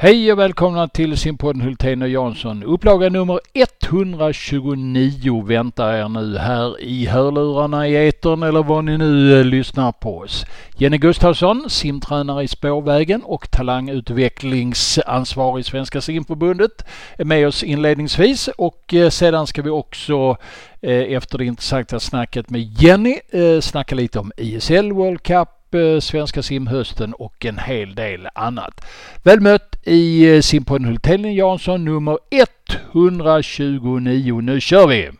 Hej och välkomna till simpodden Hultén och Jansson. Upplaga nummer 129 väntar er nu här i hörlurarna i etern eller var ni nu eh, lyssnar på oss. Jenny Gustafsson, simtränare i Spårvägen och talangutvecklingsansvarig i Svenska simförbundet är med oss inledningsvis och eh, sedan ska vi också eh, efter det intressanta snacket med Jenny snacka lite om ISL World Cup Eh, Svenska simhösten och en hel del annat. Väl mött i eh, simpodden Hultén Jansson nummer 129. Nu kör vi!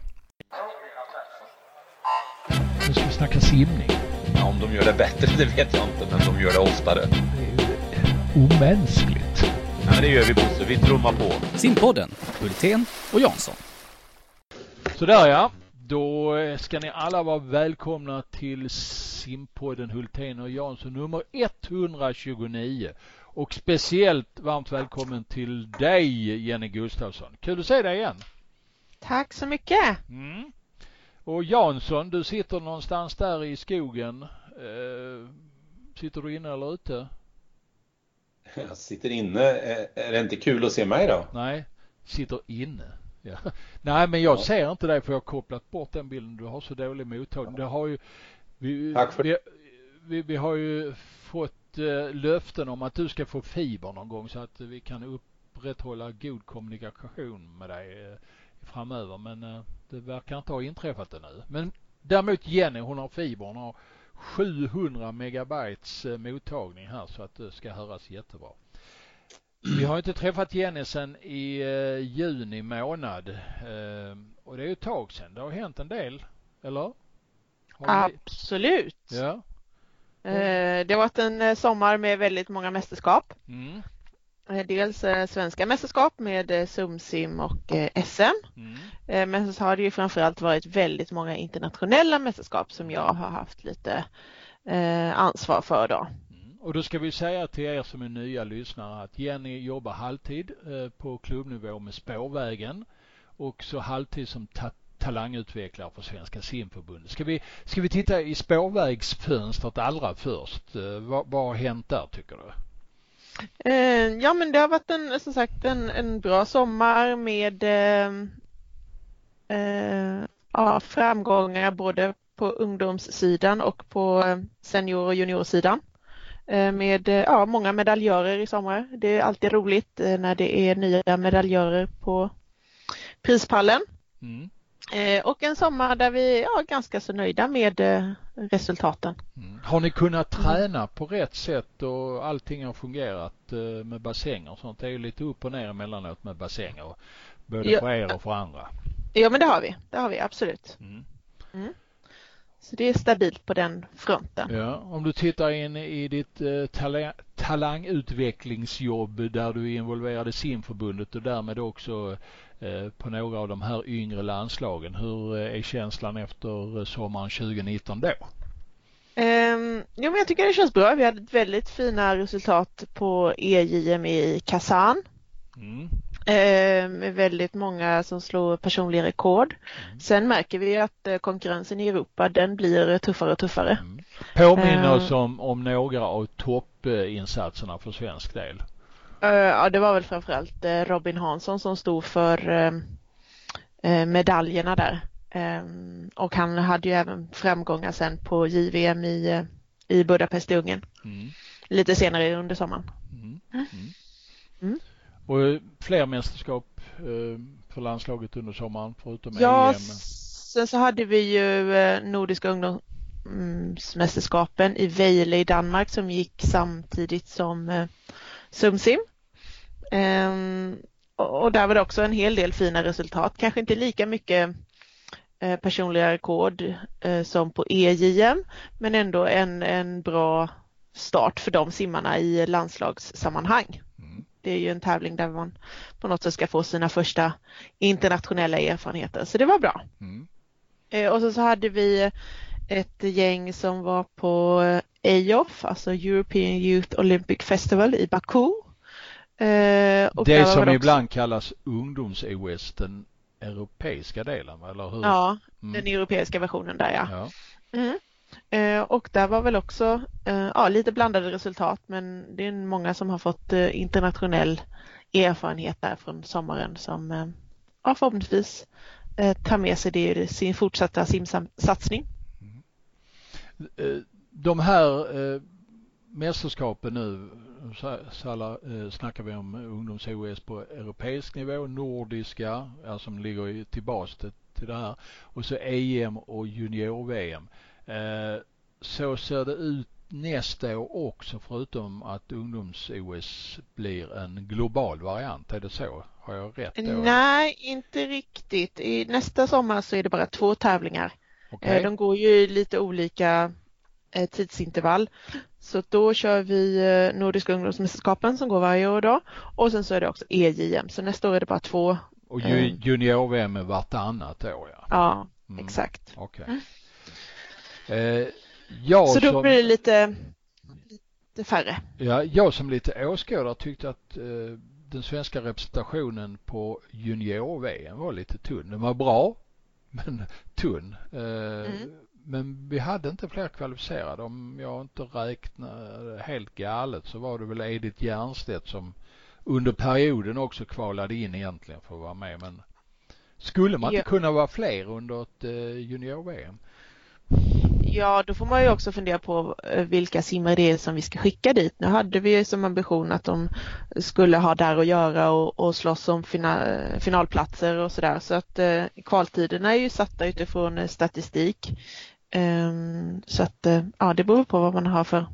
Nu ska vi snacka simning. Ja, om de gör det bättre det vet jag inte, men de gör det oftare. Det är ju omänskligt. Ja, men det gör vi Bosse, vi trummar på. Simpodden, Hultén och Jansson. Sådär ja. Då ska ni alla vara välkomna till simpodden Hultén och Jansson nummer 129. Och speciellt varmt välkommen till dig Jenny Gustafsson. Kul att se dig igen. Tack så mycket. Mm. Och Jansson, du sitter någonstans där i skogen. Eh, sitter du inne eller ute? Jag sitter inne. Är det inte kul att se mig då? Nej, sitter inne. Ja. Nej, men jag ja. ser inte dig för jag har kopplat bort den bilden. Du har så dålig mottagning. Det har ju, vi, Tack för vi, vi, vi har ju fått eh, löften om att du ska få fiber någon gång så att vi kan upprätthålla god kommunikation med dig eh, framöver. Men eh, det verkar inte ha inträffat ännu. Men däremot Jenny, hon har fiber. Hon har 700 megabytes eh, mottagning här så att det ska höras jättebra. Vi har inte träffat Jenny sedan i eh, juni månad eh, och det är ju ett tag sedan. Det har hänt en del, eller? Absolut. Ja. Eh, det har varit en eh, sommar med väldigt många mästerskap. Mm. Eh, dels svenska mästerskap med SumSim och SM. Mm. Men så har det ju framförallt varit väldigt många internationella mästerskap som jag har haft lite ansvar för då. Och då ska vi säga till er som är nya lyssnare att Jenny jobbar halvtid eh, på klubbnivå med Spårvägen och så halvtid som ta talangutvecklare för Svenska simförbundet. Ska vi, ska vi titta i spårvägsfönstret allra först? Eh, vad, vad har hänt där tycker du? Eh, ja men det har varit en, som sagt en, en bra sommar med eh, eh, ja, framgångar både på ungdomssidan och på senior och juniorsidan. Eh, med eh, ja, många medaljörer i sommar. Det är alltid roligt eh, när det är nya medaljörer på prispallen. Mm. Och en sommar där vi är ganska så nöjda med resultaten. Mm. Har ni kunnat träna på rätt sätt och allting har fungerat med bassänger och sånt? Det är ju lite upp och ner emellanåt med bassänger både ja. för er och för andra. Ja men det har vi, det har vi absolut. Mm. Så det är stabilt på den fronten. Ja, om du tittar in i ditt eh, talang, talangutvecklingsjobb där du är involverad i simförbundet och därmed också eh, på några av de här yngre landslagen. Hur eh, är känslan efter sommaren 2019 då? Um, jo, men jag tycker det känns bra. Vi hade väldigt fina resultat på EJM i Kazan. Mm. Eh, med väldigt många som slår personliga rekord. Mm. Sen märker vi att eh, konkurrensen i Europa den blir tuffare och tuffare. Mm. Påminner oss om, om några av toppinsatserna för svensk del. Ja, det var väl framförallt Robin Hansson som stod för medaljerna där. Och han hade ju även framgångar sen på JVM i, i Budapest i Ungern. Mm. Lite senare under sommaren. Mm. Och eh, fler mästerskap eh, för landslaget under sommaren förutom ja, EM? sen så hade vi ju eh, Nordiska ungdomsmästerskapen i Vejle i Danmark som gick samtidigt som Sumsim. Ehm, och där var det också en hel del fina resultat, kanske inte lika mycket personliga rekord som på EJM men ändå en, en bra start för de simmarna i landslagssammanhang det är ju en tävling där man på något sätt ska få sina första internationella erfarenheter. Så det var bra. Mm. Eh, och så, så hade vi ett gäng som var på EOF, alltså European Youth Olympic Festival i Baku. Eh, det som också... ibland kallas ungdoms-OS, den europeiska delen, eller hur? Ja, mm. den europeiska versionen där ja. ja. Mm. Eh, och där var väl också eh, ja, lite blandade resultat men det är många som har fått eh, internationell erfarenhet där från sommaren som ja, förhoppningsvis tar med sig det i sin fortsatta simsatsning. Mm. De här mästerskapen nu, Salla, snackar vi om ungdoms-OS på europeisk nivå, nordiska, alltså som ligger tillbaka till det här och så EM och junior-VM. Eh, så ser det ut nästa år också förutom att ungdoms-OS blir en global variant. Är det så? Har jag rätt då? Nej, inte riktigt. I nästa sommar så är det bara två tävlingar. Okay. Eh, de går ju lite olika eh, tidsintervall. Så då kör vi Nordiska ungdomsmästerskapen som går varje år då och sen så är det också EJM så nästa år är det bara två. Och junior-VM är vartannat år ja? Ja, mm. exakt. Okay. Eh, jag så då som, blir det lite, lite färre. Ja, jag som lite åskådare tyckte att eh, den svenska representationen på junior-VM var lite tunn. Den var bra, men tunn. Eh, mm. Men vi hade inte fler kvalificerade. Om jag inte räknar helt galet så var det väl Edith Jernstedt som under perioden också kvalade in egentligen för att vara med. Men skulle man inte ja. kunna vara fler under ett eh, junior-VM? Ja, då får man ju också fundera på eh, vilka simmare det är som vi ska skicka dit. Nu hade vi som ambition att de skulle ha där att göra och, och slåss om final, eh, finalplatser och sådär. Så att eh, kvaltiderna är ju satta utifrån eh, statistik. Um, så att eh, ja, det beror på vad man har för,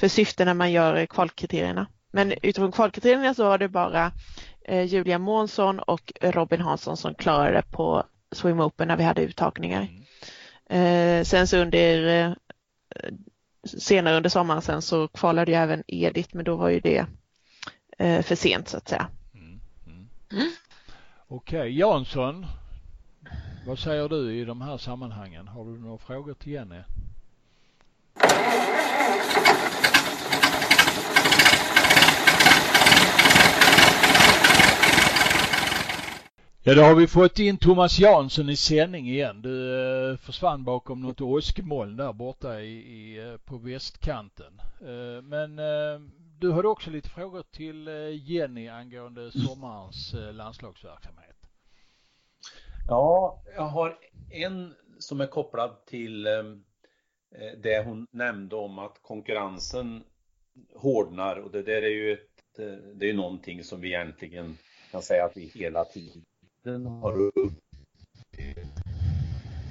för syfte när man gör eh, kvalkriterierna. Men utifrån kvalkriterierna så var det bara eh, Julia Månsson och Robin Hansson som klarade på Swim Open när vi hade uttagningar. Mm. Eh, sen så under eh, senare under sommaren sen så kvalade ju även Edith men då var ju det eh, för sent så att säga. Mm, mm. Mm. Okej, okay. Jansson. Vad säger du i de här sammanhangen? Har du några frågor till Jenny? Ja, då har vi fått in Thomas Jansson i sändning igen. Du eh, försvann bakom något åskmoln där borta i, i, eh, på västkanten. Eh, men du hade också lite frågor till Jenny angående sommarens eh, landslagsverksamhet. Ja, jag har en som är kopplad till det hon nämnde om att konkurrensen hårdnar och det där är ju ett, det är någonting som vi egentligen kan säga att vi hela tiden den har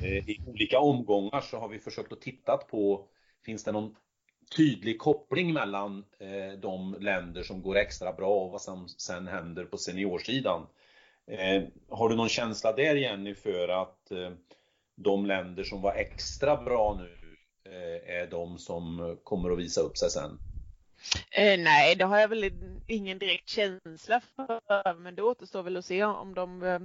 eh, I olika omgångar så har vi försökt att titta på, finns det någon tydlig koppling mellan eh, de länder som går extra bra och vad som sen händer på seniorsidan. Eh, har du någon känsla där Jenny för att de länder som var extra bra nu är de som kommer att visa upp sig sen? Eh, nej, det har jag väl ingen direkt känsla för, men det återstår väl att se om de eh,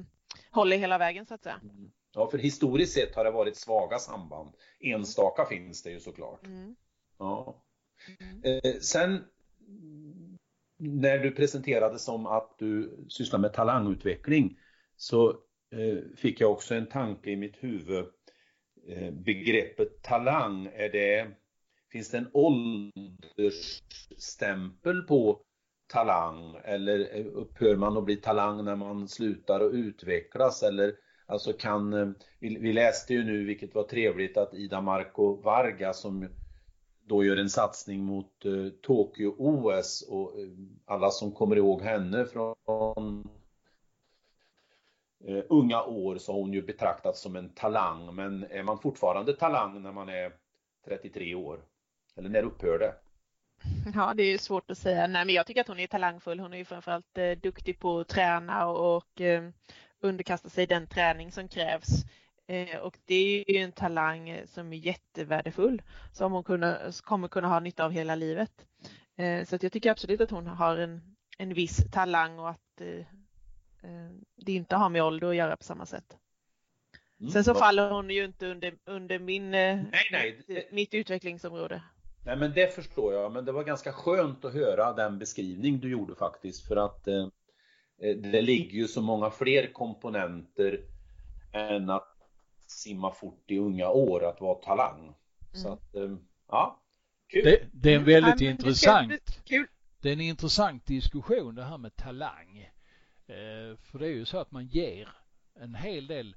håller hela vägen så att säga. Mm. Ja, för historiskt sett har det varit svaga samband. Enstaka finns det ju såklart. Mm. Ja. Mm. Eh, sen när du presenterade som att du sysslar med talangutveckling så eh, fick jag också en tanke i mitt huvud. Eh, begreppet talang, är det Finns det en åldersstämpel på talang? Eller eh, upphör man att bli talang när man slutar att utvecklas? Eller alltså kan eh, vi, läste ju nu vilket var trevligt att Ida Marco Varga som då gör en satsning mot uh, Tokyo OS och uh, alla som kommer ihåg henne från uh, unga år så har hon ju betraktats som en talang. Men är man fortfarande talang när man är 33 år? Eller när upphör det? Ja, det är svårt att säga. Nej, men jag tycker att hon är talangfull. Hon är ju framförallt eh, duktig på att träna och, och eh, underkasta sig den träning som krävs. Eh, och det är ju en talang som är jättevärdefull som hon kunna, kommer kunna ha nytta av hela livet. Eh, så att jag tycker absolut att hon har en, en viss talang och att eh, eh, det inte har med ålder att göra på samma sätt. Mm, Sen så faller hon ju inte under, under min, nej, nej. mitt utvecklingsområde. Nej men det förstår jag, men det var ganska skönt att höra den beskrivning du gjorde faktiskt för att eh, eh, det ligger ju så många fler komponenter än att simma fort i unga år, att vara talang. Så att, eh, ja. Kul. Det, det är en väldigt Ja, det intressant bli Kul. det är en intressant diskussion det här med talang. Eh, för det är ju så att man ger en hel del,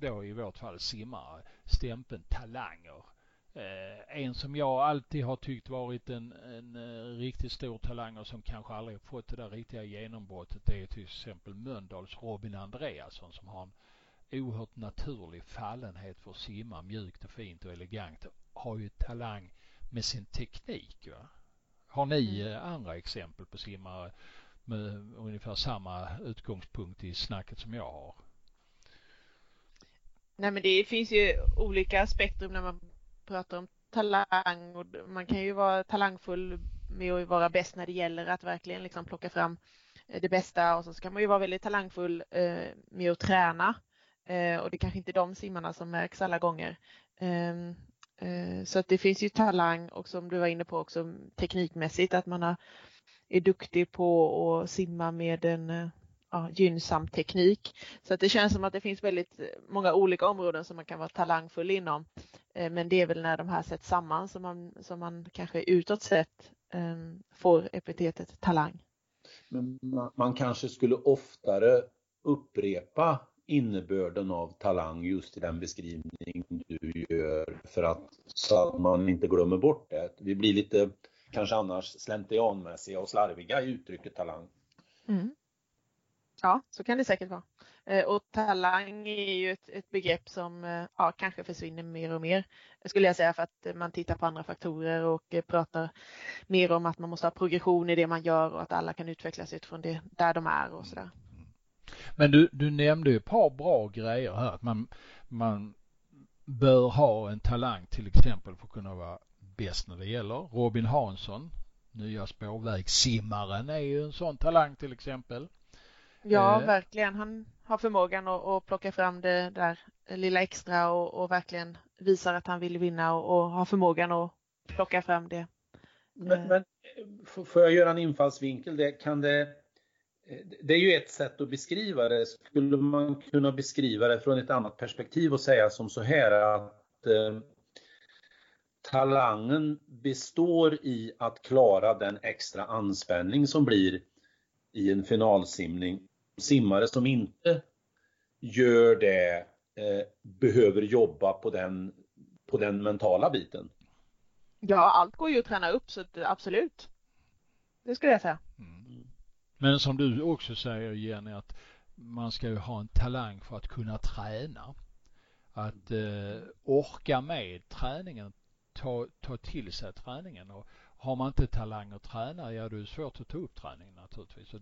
då i vårt fall simmare, stämpeln talanger. Eh, en som jag alltid har tyckt varit en, en eh, riktigt stor talang och som kanske aldrig fått det där riktiga genombrottet det är till exempel Mölndals Robin Andreasson som har en oerhört naturlig fallenhet för att simma mjukt och fint och elegant. Har ju talang med sin teknik. Va? Har ni Mm. eh, andra exempel på simmare med ungefär samma utgångspunkt i snacket som jag har? Nej men det finns ju olika spektrum när man pratar om talang och man kan ju vara talangfull med att vara bäst när det gäller att verkligen liksom plocka fram eh, det bästa och så kan man ju vara väldigt talangfull eh, med att träna eh, och det är kanske inte är de simmarna som märks alla gånger. Ehm, så att det finns ju talang och som du var inne på också teknikmässigt att man är duktig på att simma med en ja, gynnsam teknik. Så att det känns som att det finns väldigt många olika områden som man kan vara talangfull inom. Eh, Men det är väl när de här sätts samman som man, som man kanske utåt sett eh, får epitetet talang. Men man, man kanske skulle oftare upprepa innebörden av talang just i den beskrivning du gör för att så att man inte glömmer bort det. Vi blir lite kanske annars slentrianmässiga och slarviga i uttrycket talang. Mm. Ja, så kan det säkert vara. Eh, och talang är ju ett, ett begrepp som eh, ja, kanske försvinner mer och mer, skulle jag säga, för att eh, man tittar på andra faktorer och pratar mer om att man måste ha progression i det man gör och att alla kan utvecklas utifrån det där de är och sådär. Men du, du nämnde ju ett par bra grejer här. Att man, man bör ha en talang till exempel för att kunna vara bäst när det gäller. Robin Hansson, nya spårvägssimmaren, är ju en sån talang till exempel. Ja, Eh. verkligen. Han har förmågan att, att plocka fram det där lilla extra och, och verkligen visar att han vill vinna och, och har förmågan att plocka fram det. Men, Mm. men får jag göra en infallsvinkel? Det, kan det, eh, det är ju ett sätt att beskriva det. Skulle man kunna beskriva det från ett annat perspektiv och säga som så här att eh, talangen består i att klara den extra anspänning som blir i en finalsimning. Simmare som inte gör det eh, behöver jobba på den, på den mentala biten. Ja, allt går ju att träna upp så absolut. Det skulle jag säga. Mm. Men som du också säger Jenny att man ska ju ha en talang för att kunna träna. Att eh, orka med träningen, ta, ta till sig träningen och har man inte talang att träna, ja då är det svårt att ta upp träningen naturligtvis. Så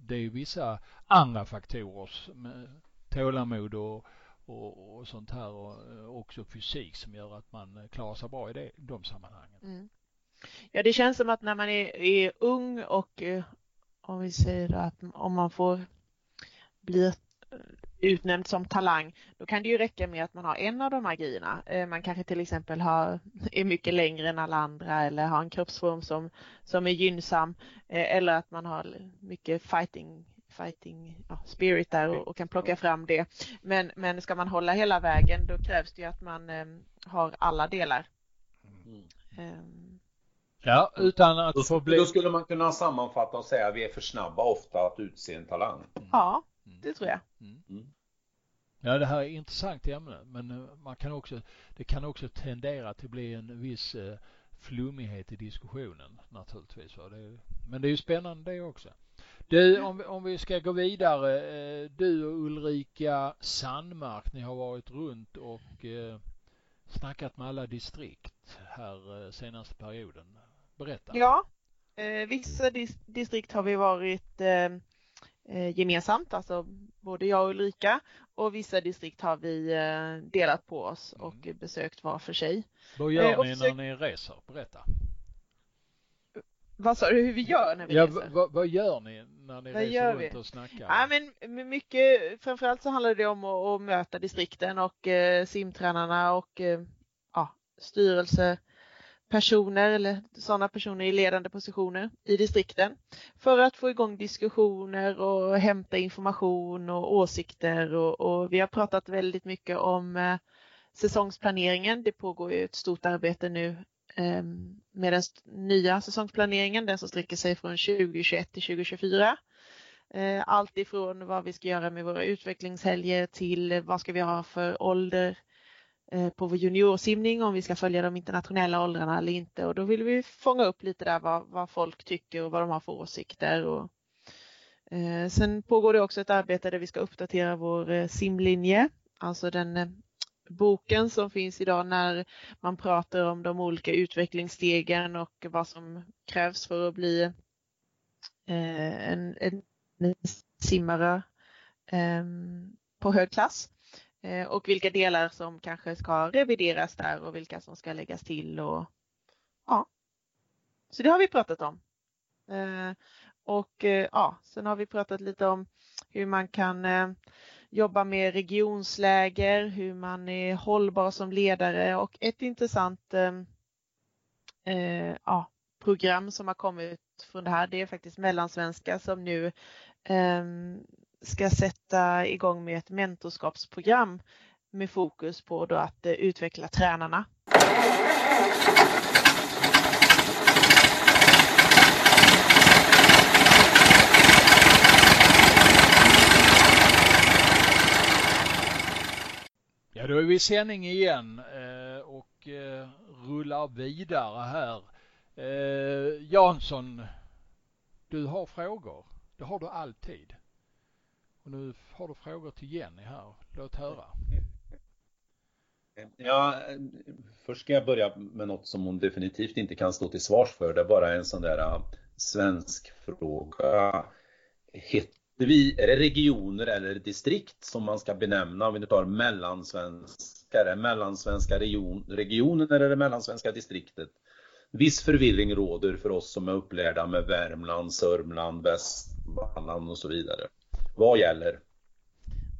det är ju vissa andra faktorer som tålamod och, och, och sånt här och eh, också fysik som gör att man klarar sig bra i det, de sammanhangen. Mm. Ja, det känns som att när man är, är ung och eh, om vi säger att om man får bli utnämnd som talang, då kan det ju räcka med att man har en av de här grejerna. Eh, Man kanske till exempel har, är mycket längre än alla andra eller har en kroppsform som, som är gynnsam eh, eller att man har mycket fighting fighting ja, spirit där och, och kan plocka fram det. Men, men ska man hålla hela vägen då krävs det ju att man eh, har alla delar. Mm. Ja, utan att Då, få bli... då skulle man kunna sammanfatta och säga att vi är för snabba ofta att utse en talang. Ja, Mm. Det tror jag. Mm. Mm. Ja, det här är ett intressant ämne, men eh, man kan också, det kan också tendera till att bli en viss eh, flummighet i diskussionen naturligtvis. va. Det, men det är ju spännande det också. Du, om, vi- om vi ska gå vidare. Eh, du och Ulrika Sandmark, ni har varit runt och eh, snackat med alla distrikt här eh, senaste perioden. Berätta. Ja, eh, vissa dis distrikt har vi varit gemensamt, alltså både jag och Ulrika och vissa distrikt har vi eh, delat på oss och besökt var för sig. Vad gör eh, ni försök- när ni reser? Berätta. Vad sa du hur vi gör när vi Ja, reser? vad- vad gör ni när ni Vad reser runt vi? och snackar? Ja, men mycket, framförallt så handlar det om att, att möta distrikten och eh, simtränarna och eh, ja, personer eller sådana personer i ledande positioner i distrikten för att få igång diskussioner och hämta information och åsikter och, och vi har pratat väldigt mycket om eh, säsongsplaneringen. Det pågår ju ett stort arbete nu eh, med den nya säsongsplaneringen, den som sträcker sig från 2021 till 2024. Eh, allt ifrån vad vi ska göra med våra utvecklingshelger till vad ska vi ha för ålder eh, Eh, på vår juniorsimning, om vi ska följa de internationella åldrarna eller inte. Och då vill vi fånga upp lite där vad, vad folk tycker och vad de har för åsikter. Och, eh, sen pågår det också ett arbete där vi ska uppdatera vår eh, simlinje, alltså den eh, boken som finns idag när man pratar om de olika utvecklingsstegen och vad som krävs för att bli eh, en, en simmare ehm, på hög klass Eh, och vilka delar som kanske ska revideras där och vilka som ska läggas till och ja. Så det har vi pratat om. Eh, och eh, ja, sen har vi pratat lite om hur man kan jobba med regionsläger, hur man är hållbar som ledare och ett intressant ehm, ja, program som har kommit från det här, det är faktiskt Mellansvenska som nu ehm, ska sätta igång med ett mentorskapsprogram med fokus på då att eh, utveckla tränarna. Ja, då är vi i sändning igen eh, och eh, rullar vidare här. Jansson, du har frågor? Det har du alltid. Och nu har du frågor till Jenny här. Låt höra. Ja, först ska jag börja med något som hon definitivt inte kan stå till svars för. Det är bara en sån där äh, svensk fråga. Heter vi, är det regioner eller distrikt som man ska benämna om vi nu tar mellansvenska? Är det mellansvenska region, regionen eller är det mellansvenska distriktet? Viss förvirring råder för oss som är upplärda med Värmland, Sörmland, Västmanland och så vidare. Vad gäller?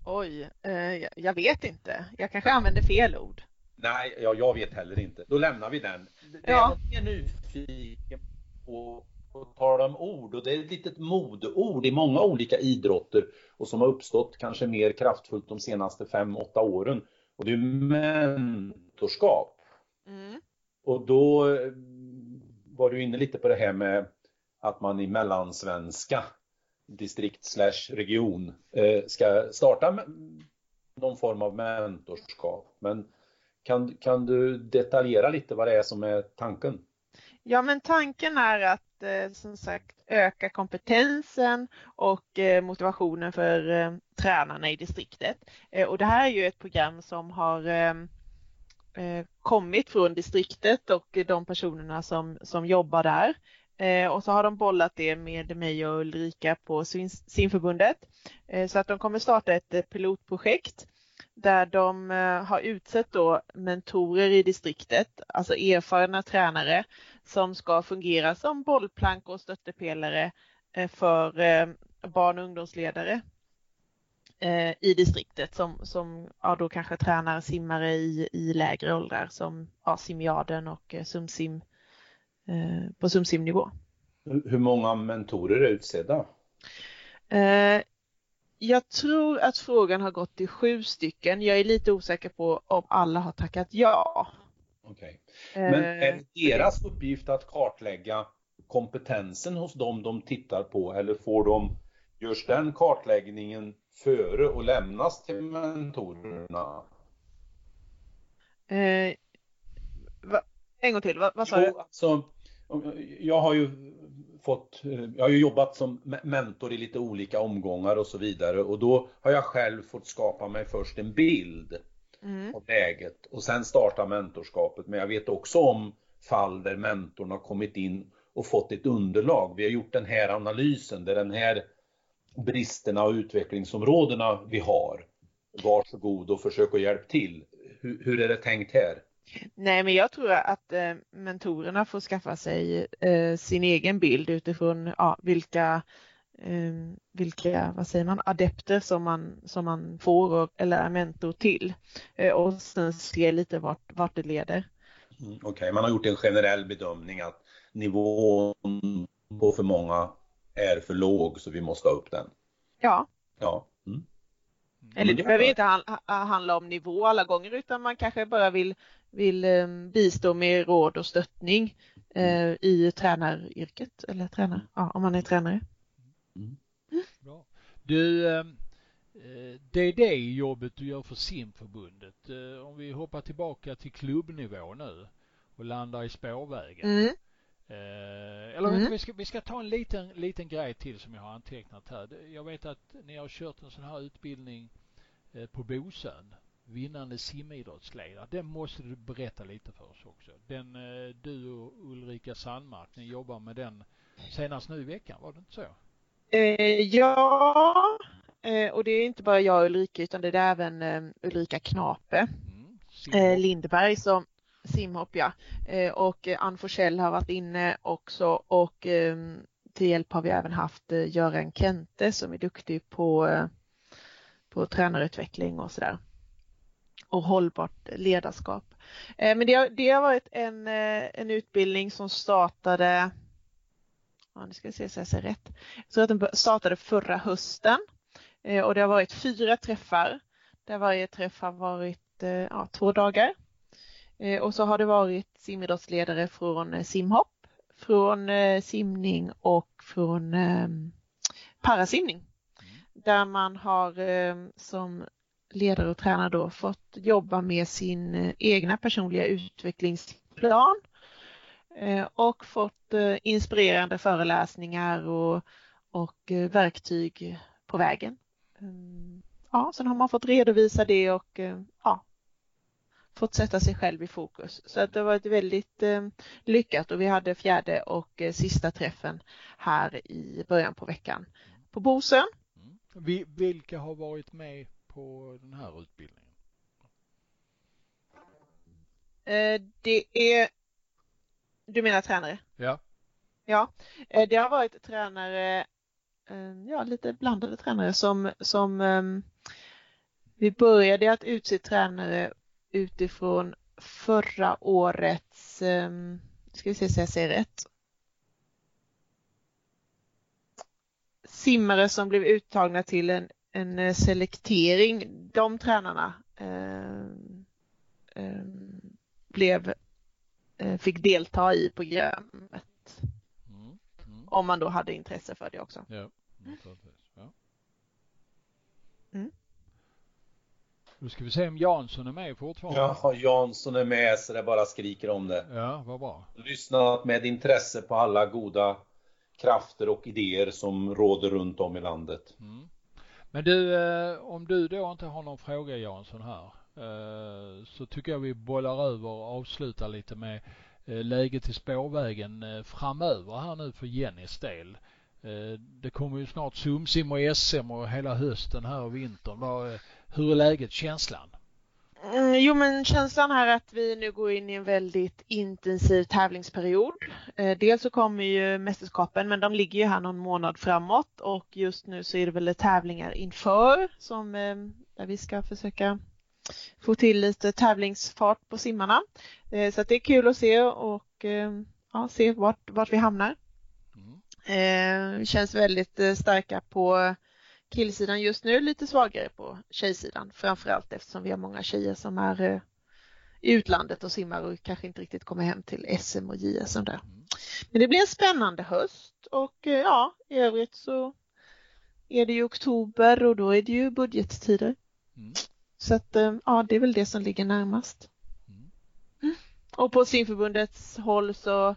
Oj, eh, jag vet inte. Jag kanske använder fel ord. Nej, ja, jag vet heller inte. Då lämnar vi den. Det ja. jag är nyfiken på, på tala om ord och det är ett litet modeord i många olika idrotter och som har uppstått kanske mer kraftfullt de senaste fem, åtta åren. Och det är mentorskap. Mm. Och då eh, var du inne lite på det här med att man i mellansvenska distrikt slash region eh, ska starta med någon form av mentorskap. Men kan, kan du detaljera lite vad det är som är tanken? Ja, men tanken är att eh, som sagt öka kompetensen och eh, motivationen för eh, tränarna i distriktet. Eh, och det här är ju ett program som har kommit från distriktet och de personerna som, som jobbar där. Eh, och så har de bollat det med mig och Ulrika på simförbundet. Eh, så att de kommer starta ett eh, pilotprojekt där de har utsett då mentorer i distriktet, alltså erfarna tränare som ska fungera som bollplank och stöttepelare för barn och ungdomsledare i distriktet som, som ja, då kanske tränar simmare i, i lägre åldrar som ja, simjaden och sumsim Eh, på SumSim-nivå. Hur många mentorer är utsedda? Eh, jag tror att frågan har gått till sju stycken. Jag är lite osäker på om alla har tackat ja. Okay. Men är det deras uppgift att kartlägga kompetensen hos dem de tittar på eller får de, görs den kartläggningen före och lämnas till mentorerna? Eh, en gång till, vad, vad sa du? Alltså, jag har ju fått, jag har ju jobbat som mentor i lite olika omgångar och så vidare och då har jag själv fått skapa mig först en bild mm. av läget och sen starta mentorskapet. Men jag vet också om fall där mentorn har kommit in och fått ett underlag. Vi har gjort den här analysen, där den här bristerna och utvecklingsområdena vi har. Varsågod och försök att hjälpa till. Hur, hur är det tänkt här? Nej, men jag tror att eh, mentorerna får skaffa sig eh, sin egen bild utifrån ja, vilka, eh, vilka, vad säger man, adepter som man, som man får och, eller är mentor till. Eh, och sen se lite vart, vart det leder. Mm, Okej, okay. man har gjort en generell bedömning att nivån på för många är för låg så vi måste ha upp den. Ja. Ja. Mm. Eller det behöver inte handla om nivå alla gånger utan man kanske bara vill, vill ehm, bistå med råd och stöttning eh, i tränaryrket eller tränare, ja, om man är tränare. Mm. Bra. Du, ehm, eh, det är det jobbet du gör för simförbundet. Eh, om vi hoppar tillbaka till klubbnivå nu och landar i spårvägen. Mm. Eller mm. vi, ska, vi ska ta en liten, liten grej till som jag har antecknat här. Jag vet att ni har kört en sån här utbildning på Bosön, vinnande simidrottsledare. Den måste du berätta lite för oss också. Den, eh, du och Ulrika Sandmark, ni jobbar med den senast nu i veckan, var det inte så? Eh, ja, eh, och det är inte bara jag och Ulrika utan det är även eh, Ulrika Knape mm, Lindberg som, simhopp ja. Och Ann Forsell har varit inne också och ehm, till hjälp har vi även haft Göran Kente som är duktig på, på tränarutveckling och sådär. Och hållbart ledarskap. Men det har, det har varit en, en utbildning som startade, ja nu ska vi se så jag säger rätt, så att den startade förra hösten och det har varit fyra träffar där varje träff har varit ja, två dagar Eh, och så har det varit simidrottsledare från eh, simhopp, från eh, simning och från ehm, parasimning. Mm. Där man har ehm, som ledare och tränare då fått jobba med sin eh, egna personliga utvecklingsplan eh, och fått eh, inspirerande föreläsningar och, och verktyg på vägen. Ja, sen har man fått redovisa det och ja, fått sätta sig själv i fokus. Så att det har varit väldigt lyckat och vi hade fjärde och sista träffen här i början på veckan på Bosön. Mm. Vilka har varit med på den här utbildningen? Eh, det är, du menar tränare? Ja. Ja, eh, det har varit tränare, eh, ja lite blandade tränare som, som ehm, vi började att utse tränare utifrån förra årets, um, ska vi se så jag säger rätt, simmare som blev uttagna till en, en eh, selektering, de tränarna eh, eh, blev, eh, fick delta i programmet. Mm, mm. Om man då hade intresse för det också. Ja, ja. Mm. Då ska vi se om Jansson är med fortfarande. Ja, Jansson är med så det bara skriker om det. Ja, vad bra. Lyssnat med intresse på alla goda krafter och idéer som råder runt om i landet. Mm. Men du, eh, om du då inte har någon fråga Jansson här eh, så tycker jag vi bollar över och avslutar lite med eh, läget i spårvägen framöver här nu för Jennys del. Det kommer ju snart SumSim och SM och hela hösten här och vintern. Hur är läget, känslan? Mm, jo men känslan är att vi nu går in i en väldigt intensiv tävlingsperiod. Eh, dels så kommer ju mästerskapen men de ligger ju här någon månad framåt och just nu så är det väl tävlingar inför som eh, där vi ska försöka få till lite tävlingsfart på simmarna. Eh, så det är kul att se och ja, se vart, vart vi hamnar. Mm. Känns väldigt starka på killsidan just nu lite svagare på tjejsidan framförallt eftersom vi har många tjejer som är eh, i utlandet och simmar och kanske inte riktigt kommer hem till SM och JSM där. Mm. Men det blir en spännande höst och eh, ja, i övrigt så är det ju oktober och då är det ju budgettider. Mm. Så att eh, ja, det är väl det som ligger närmast. Mm. Och på simförbundets håll så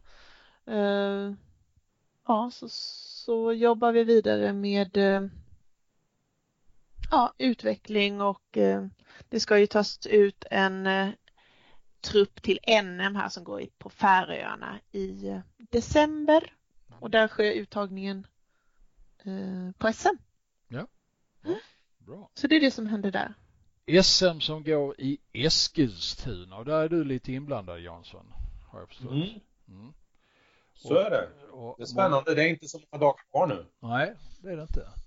eh, ja, så, så jobbar vi vidare med ja, utveckling och eh, det ska ju tas ut en eh, trupp till NM här som går på Färöarna i eh, december och där sker uttagningen på SM. Ja, ja. bra. Så det är det som händer där. SM som går i Eskilstuna och där är du lite inblandad Jansson, har jag förstått. Mm. Mm. Så är det. Det är spännande. Det är inte så många dagar kvar nu. Nej, det är det inte.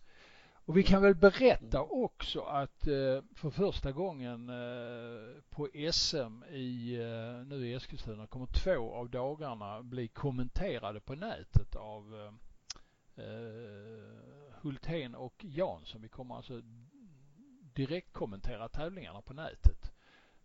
Och vi kan väl berätta också att eh, för första gången eh, på SM i, eh, nu i Eskilstuna kommer två av dagarna bli kommenterade på nätet av Hultén och Jansson. Vi kommer alltså direkt kommentera tävlingarna på nätet.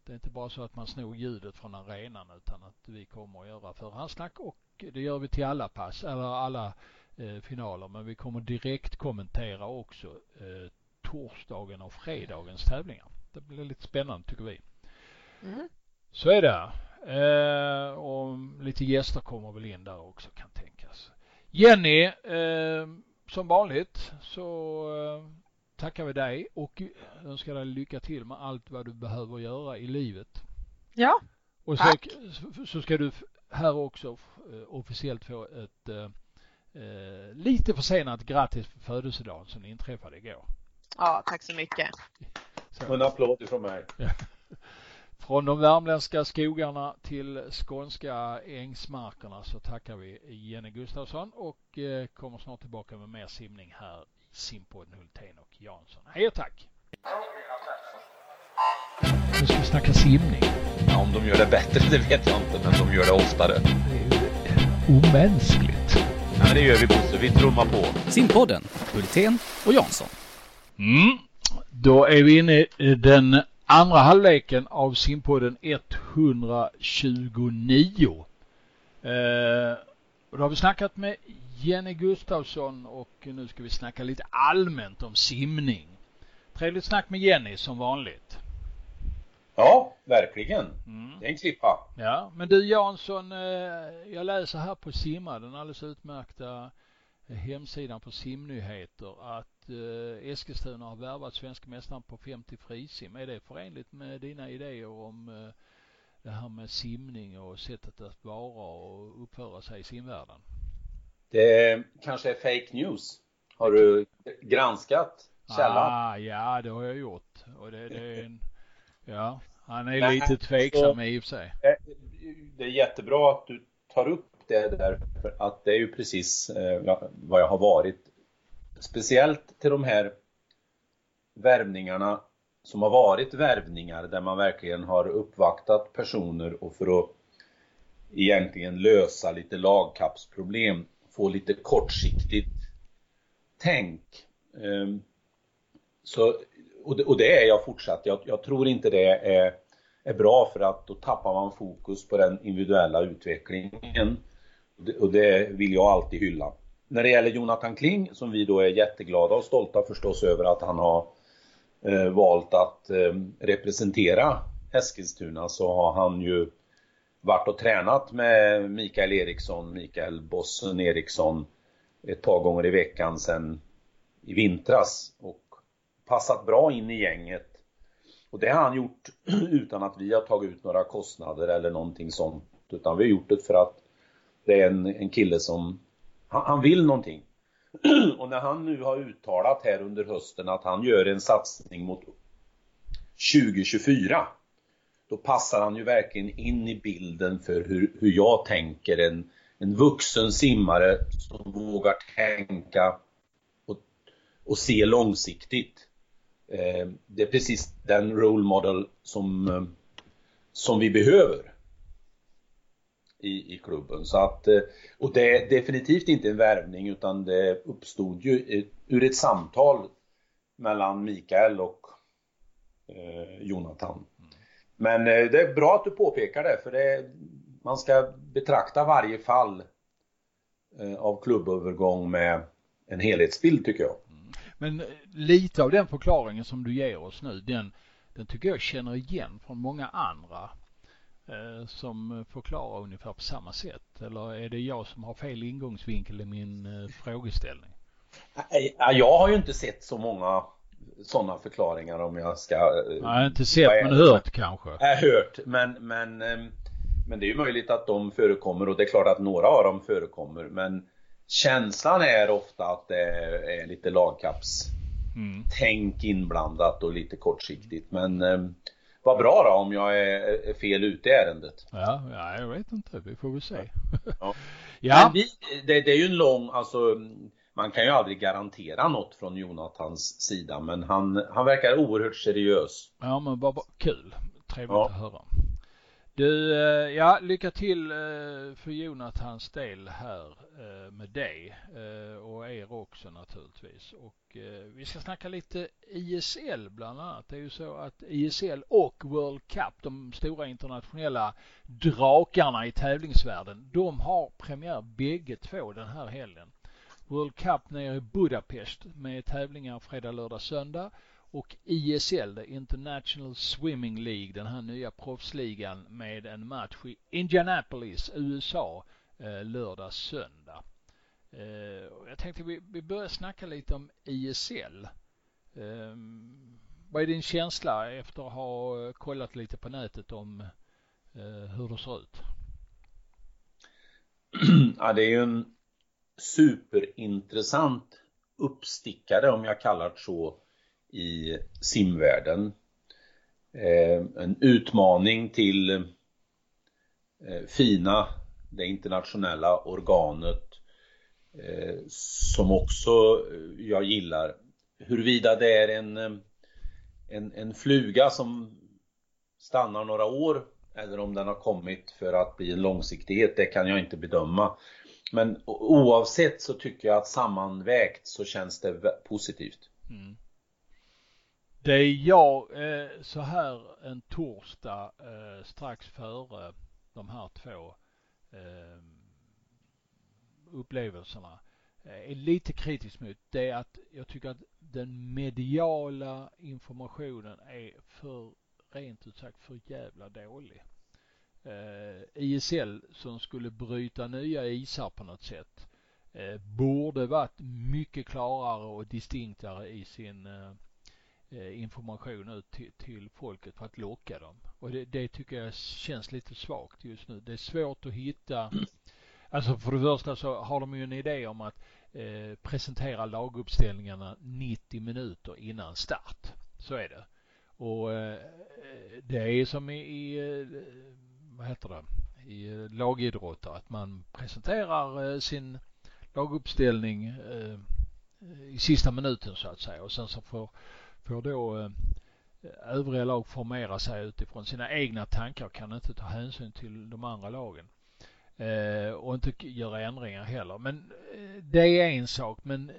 Det är inte bara så att man snor ljudet från arenan utan att vi kommer att göra förhandsnack och det gör vi till alla pass eller alla eh, finaler men vi kommer direkt kommentera också eh, torsdagen och fredagens tävlingar. Det blir lite spännande tycker vi. Mm. Så är det. Eh, och lite gäster kommer väl in där också kan tänkas. Jenny, eh, som vanligt så eh, tackar vi dig och önskar dig lycka till med allt vad du behöver göra i livet. Ja, och så, tack. så ska du här också eh, officiellt få ett eh, lite försenat grattis på födelsedagen som inträffade igår. Ja, tack så mycket. Så. En applåd ifrån mig. Från de värmländska skogarna till skånska ängsmarkerna så tackar vi Jenny Gustafsson och eh, kommer snart tillbaka med mer simning här i simpodden Hultén och Jansson. Hej och tack! Nu ska vi snacka simning. Ja, om de gör det bättre det vet jag inte, men de gör det oftare. Det är ju omänskligt. Men det gör vi Bosse, vi trummar på. Simpodden, Hultén och Jansson. Mm. Då är vi inne i den andra halvleken av simpodden 129. Eh, och då har vi snackat med Jenny Gustafsson och nu ska vi snacka lite allmänt om simning. Trevligt snack med Jenny som vanligt. Ja, verkligen. Mm. Det är en klippa. Ja, men du Jansson, eh, jag läser här på Simma, den alldeles utmärkta hemsidan på simnyheter att eh, Eskilstuna har värvat svenska mästaren på 50 frisim. Är det förenligt med dina idéer om eh, det här med simning och sättet att vara och uppföra sig i simvärlden? Det kanske är fake news. Har du granskat källan? Ah, ja, det har jag gjort. Och det, det är en, ja, han är Nej, lite tveksam så, i och för sig. Det är jättebra att du tar upp det där för att det är ju precis eh, vad jag har varit. Speciellt till de här värvningarna som har varit värvningar där man verkligen har uppvaktat personer och för att egentligen lösa lite lagkappsproblem, få lite kortsiktigt tänk. Ehm, så, och, det, och det är jag fortsatt. Jag, jag tror inte det är, är bra för att då tappar man fokus på den individuella utvecklingen och det vill jag alltid hylla. När det gäller Jonathan Kling, som vi då är jätteglada och stolta förstås över att han har eh, valt att eh, representera Eskilstuna, så har han ju varit och tränat med Mikael Eriksson, Mikael Bossen Eriksson ett par gånger i veckan sedan i vintras och passat bra in i gänget. Och det har han gjort utan att vi har tagit ut några kostnader eller någonting sånt, utan vi har gjort det för att det är en, en kille som, han, han vill någonting. Och när han nu har uttalat här under hösten att han gör en satsning mot 2024 då passar han ju verkligen in i bilden för hur, hur jag tänker en, en vuxen simmare som vågar tänka och, och se långsiktigt. Eh, det är precis den role model som, eh, som vi behöver i, i klubben. Så att, eh, och det är definitivt inte en värvning utan det uppstod ju ur ett samtal mellan Mikael och eh, Jonathan. Men eh, det är bra att du påpekar det för det, man ska betrakta varje fall eh, av klubbövergång med en helhetsbild tycker jag. Men eh, lite av den förklaringen som du ger oss nu, den, den tycker jag känner igen från många andra Eh, som förklarar ungefär på samma sätt? Eller är det jag som har fel ingångsvinkel i min eh, frågeställning? Jag har ju inte sett så många sådana förklaringar om jag ska... Eh, har inte sett men hört kanske. Jag har hört men, men, ehm, men det är ju möjligt att de förekommer och det är klart att några av dem förekommer men känslan är ofta att det är lite lagkapps mm. tänk inblandat och lite kortsiktigt men ehm, vad bra då om jag är fel ute i ärendet. Ja, ja jag vet inte. Vi får väl se. Ja. ja. Vi, det, det, är ju en lång, alltså man kan ju aldrig garantera något från Jonathans sida men han, han verkar oerhört seriös. Ja men vad kul. Trevligt ja. att höra. Du, eh, ja, lycka till eh, för Jonathans del här eh, med det och er också naturligtvis. Och vi ska snacka lite ISL bland annat. Det är ju så att ISL och World Cup, de stora internationella drakarna i tävlingsvärlden, de har premiär bägge två den här helgen. World Cup nere i Budapest med tävlingar fredag, lördag, söndag och ISL, the International Swimming League, den här nya proffsligan med en match i Indianapolis, USA, eh, lördag, söndag. Eh, jag tänkte vi, vi börjar snacka lite om ISL. Ehm, vad är din känsla efter att ha eh, kollat lite på nätet om hur det ser ut? Ja, det är ju en superintressant uppstickare om jag kallar det så i simvärlden. Eh, en utmaning till eh, FINA, det internationella organet eh, som också jag gillar. Huruvida det är en, en, en fluga som stannar några år eller om den har kommit för att bli en långsiktighet, det kan jag inte bedöma. Men oavsett så tycker jag att sammanvägt så känns det positivt. Mm. Det är jag eh, så här en torsdag eh, strax före de här två eh, upplevelserna eh, är lite kritisk mot det är att jag tycker att den mediala informationen är för rent ut sagt för jävla dålig. Eh, ISL som skulle bryta nya isar på något sätt eh, borde varit mycket klarare och distinktare i sin Eh, Eh, information ut till, till, folket för att locka dem. Och det, det, tycker jag känns lite svagt just nu. Det är svårt att hitta Alltså för det första så har de ju en idé om att eh, presentera laguppställningarna 90 minuter innan start. Så är det. Och eh, det är som i, i eh, vad heter det, i eh, lagidrotter att man presenterar sin laguppställning i sista minuten så att säga och sen så får får då eh, övriga lag formera sig utifrån sina egna tankar och kan inte ta hänsyn till de andra lagen. Eh, och inte göra ändringar heller. Men eh, det är en sak. Men eh,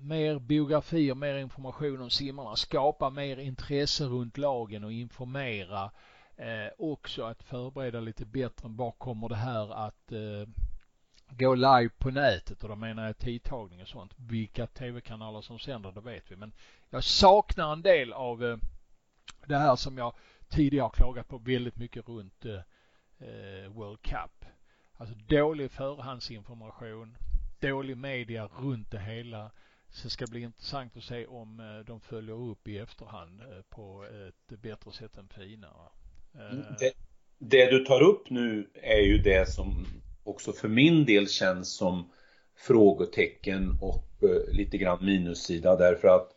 mer biografier, mer information om simmarna. Skapa mer intresse runt lagen och informera. Eh, också att förbereda lite bättre. Var kommer det här att eh, gå live på nätet och då menar jag tidtagning och sånt. Vilka tv-kanaler som sänder det vet vi men jag saknar en del av eh, det här som jag tidigare har klagat på väldigt mycket runt eh, eh World Cup. Alltså dålig förhandsinformation, dålig media runt det hela. Så det ska bli intressant att se om eh, de följer upp i efterhand eh, på ett bättre sätt än finare. Mm, det, det du tar upp nu är ju det som också för min del känns som frågetecken och eh, lite grann minussida därför att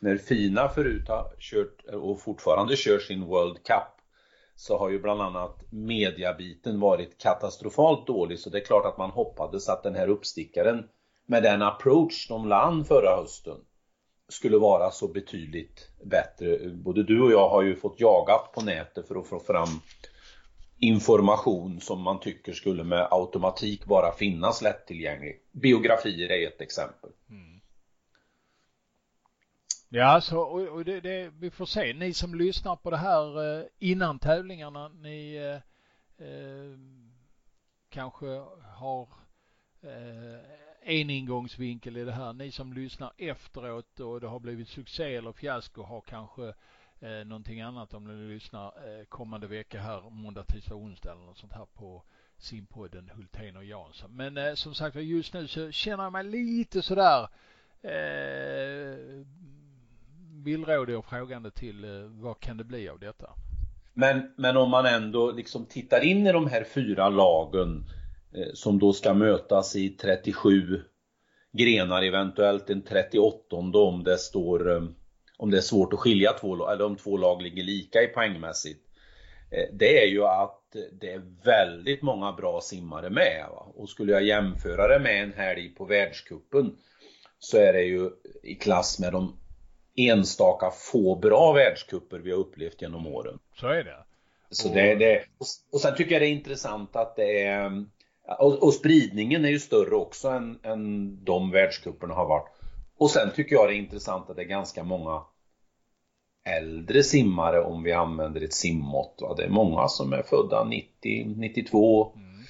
när Fina förut har kört eh, och fortfarande kör sin World Cup så har ju bland annat mediabiten varit katastrofalt dålig så det är klart att man hoppades att den här uppstickaren med den approach de lann förra hösten skulle vara så betydligt bättre. Både du och jag har ju fått jagat på nätet för att få fram information som man tycker skulle med automatik bara finnas lättillgänglig. Biografier är ett exempel. Mm. Ja, så, och, och det, det, vi får se. Ni som lyssnar på det här eh, innan tävlingarna, ni eh, eh, kanske har eh, en ingångsvinkel i det här. Ni som lyssnar efteråt och det har blivit succé eller fiasko har kanske eh, någonting annat om ni lyssnar eh, kommande vecka här måndag, tisdag, onsdag eller något sånt här på simpodden Hultén och Jansson. Men eh, som sagt just nu så känner jag mig lite sådär eh, villrådig och frågande till eh, vad kan det bli av detta? Men, men om man ändå liksom tittar in i de här fyra lagen eh, som då ska mötas i 37 grenar, eventuellt en 38 om det står eh, om det är svårt att skilja två eller om två lag ligger lika i poängmässigt. Det är ju att det är väldigt många bra simmare med. Va? Och skulle jag jämföra det med en helg på världskuppen så är det ju i klass med de enstaka få bra världskupper vi har upplevt genom åren. Så är det. Så det, det, och sen tycker jag det är intressant att det är och, och spridningen är ju större också än, än de världscuperna har varit. Och sen tycker jag det är intressant att det är ganska många äldre simmare om vi använder ett simmått. Det är många som är födda 90, 92, mm.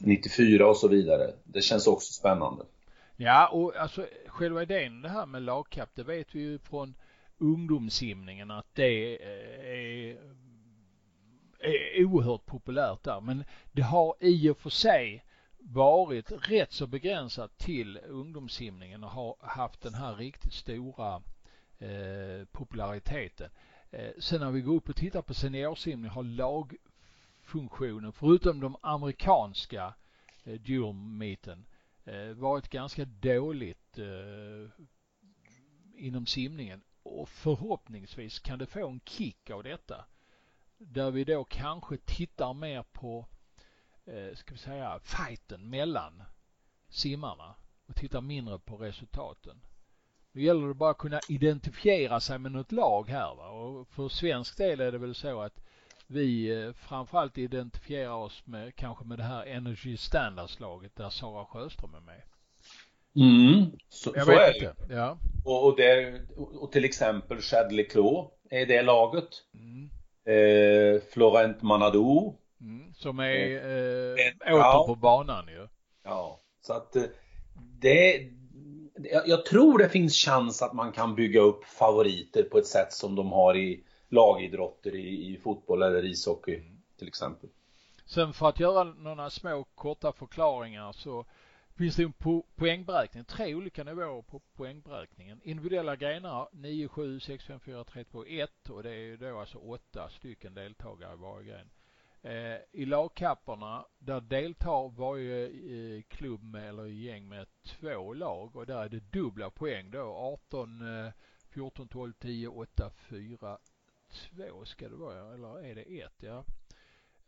94 och så vidare. Det känns också spännande. Ja, och alltså själva idén det här med lagkapp, det vet vi ju från ungdomssimningen att det är, är oerhört populärt där. Men det har i och för sig varit rätt så begränsat till ungdomssimningen och har haft den här riktigt stora eh, populariteten. Eh, sen när vi går upp och tittar på seniorsimning har lagfunktionen, förutom de amerikanska eh, dual-meeten, eh, varit ganska dåligt eh, inom simningen och förhoppningsvis kan det få en kick av detta. Där vi då kanske tittar mer på, eh, ska vi säga, fighten mellan simmarna och tittar mindre på resultaten. Nu gäller det bara att kunna identifiera sig med något lag här va? och för svensk del är det väl så att vi eh, framförallt identifierar oss med kanske med det här Energy Standards-laget där Sara Sjöström är med. Mm, så, så är det. Ja. Och, och, det, och till exempel Chadley Clos är det laget. Mm. Eh, Florent Manadou. Mm, som är eh, eh, åter ja. på banan ju. Ja, så att eh, det, jag tror det finns chans att man kan bygga upp favoriter på ett sätt som de har i lagidrotter i, i fotboll eller ishockey till exempel. Sen för att göra några små korta förklaringar så finns det en po poängberäkning, tre olika nivåer på poängberäkningen. Individuella grenar 9, 7, 6, 5, 4, 3, 2, 1 och det är då alltså åtta stycken deltagare i varje gren. Eh, I lagkapporna där deltar varje eh, klubb med, eller gäng med två lag och där är det dubbla poäng då 18, eh, 14, 12, 10, 8, 4, 2 ska det vara eller är det 1 ja.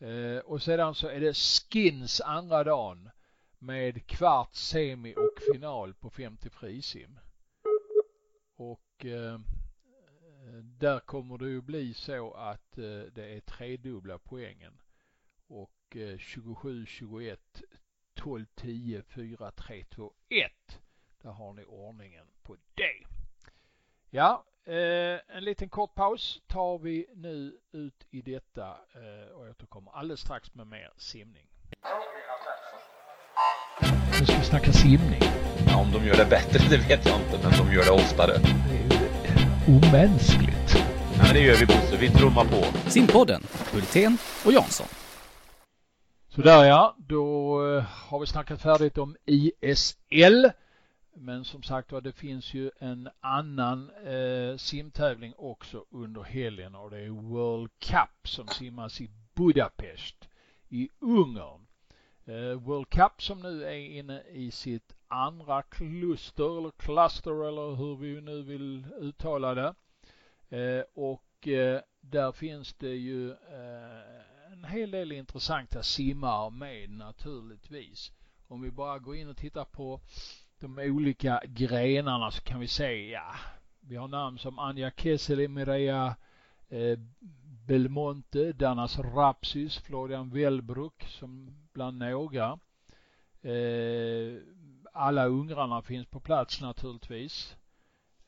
Eh, och sedan så är det skins andra dagen med kvart, semi och final på 50 frisim. Och eh, där kommer det ju bli så att eh, det är tredubbla poängen. Och eh, 27, 21, 12, 10, 4, 3, 2, 1. Där har ni ordningen på det. Ja, eh, en liten kort paus tar vi nu ut i detta eh, och återkommer alldeles strax med mer simning. Nu ska vi snacka simning. Ja, om de gör det bättre, det vet jag inte, men de gör det oftare. Det är omänskligt. Ja, men det gör vi Bosse, vi trummar på. Simpodden, Hultén och Jansson. Sådär ja, då eh, har vi snackat färdigt om ISL. Men som sagt var, det finns ju en annan eh, simtävling också under helgen och det är World Cup som simmas i Budapest i Ungern. Eh, World Cup som nu är inne i sitt andra kluster eller cluster eller hur vi nu vill uttala det. Eh, och eh, där finns det ju eh, en hel del intressanta simmare med naturligtvis. Om vi bara går in och tittar på de olika grenarna så kan vi se, ja, vi har namn som Anja Kesseli, Mireia eh, Belmonte, Danas Rapsis, Florian Wellbruck som bland några. Eh, alla ungrarna finns på plats naturligtvis.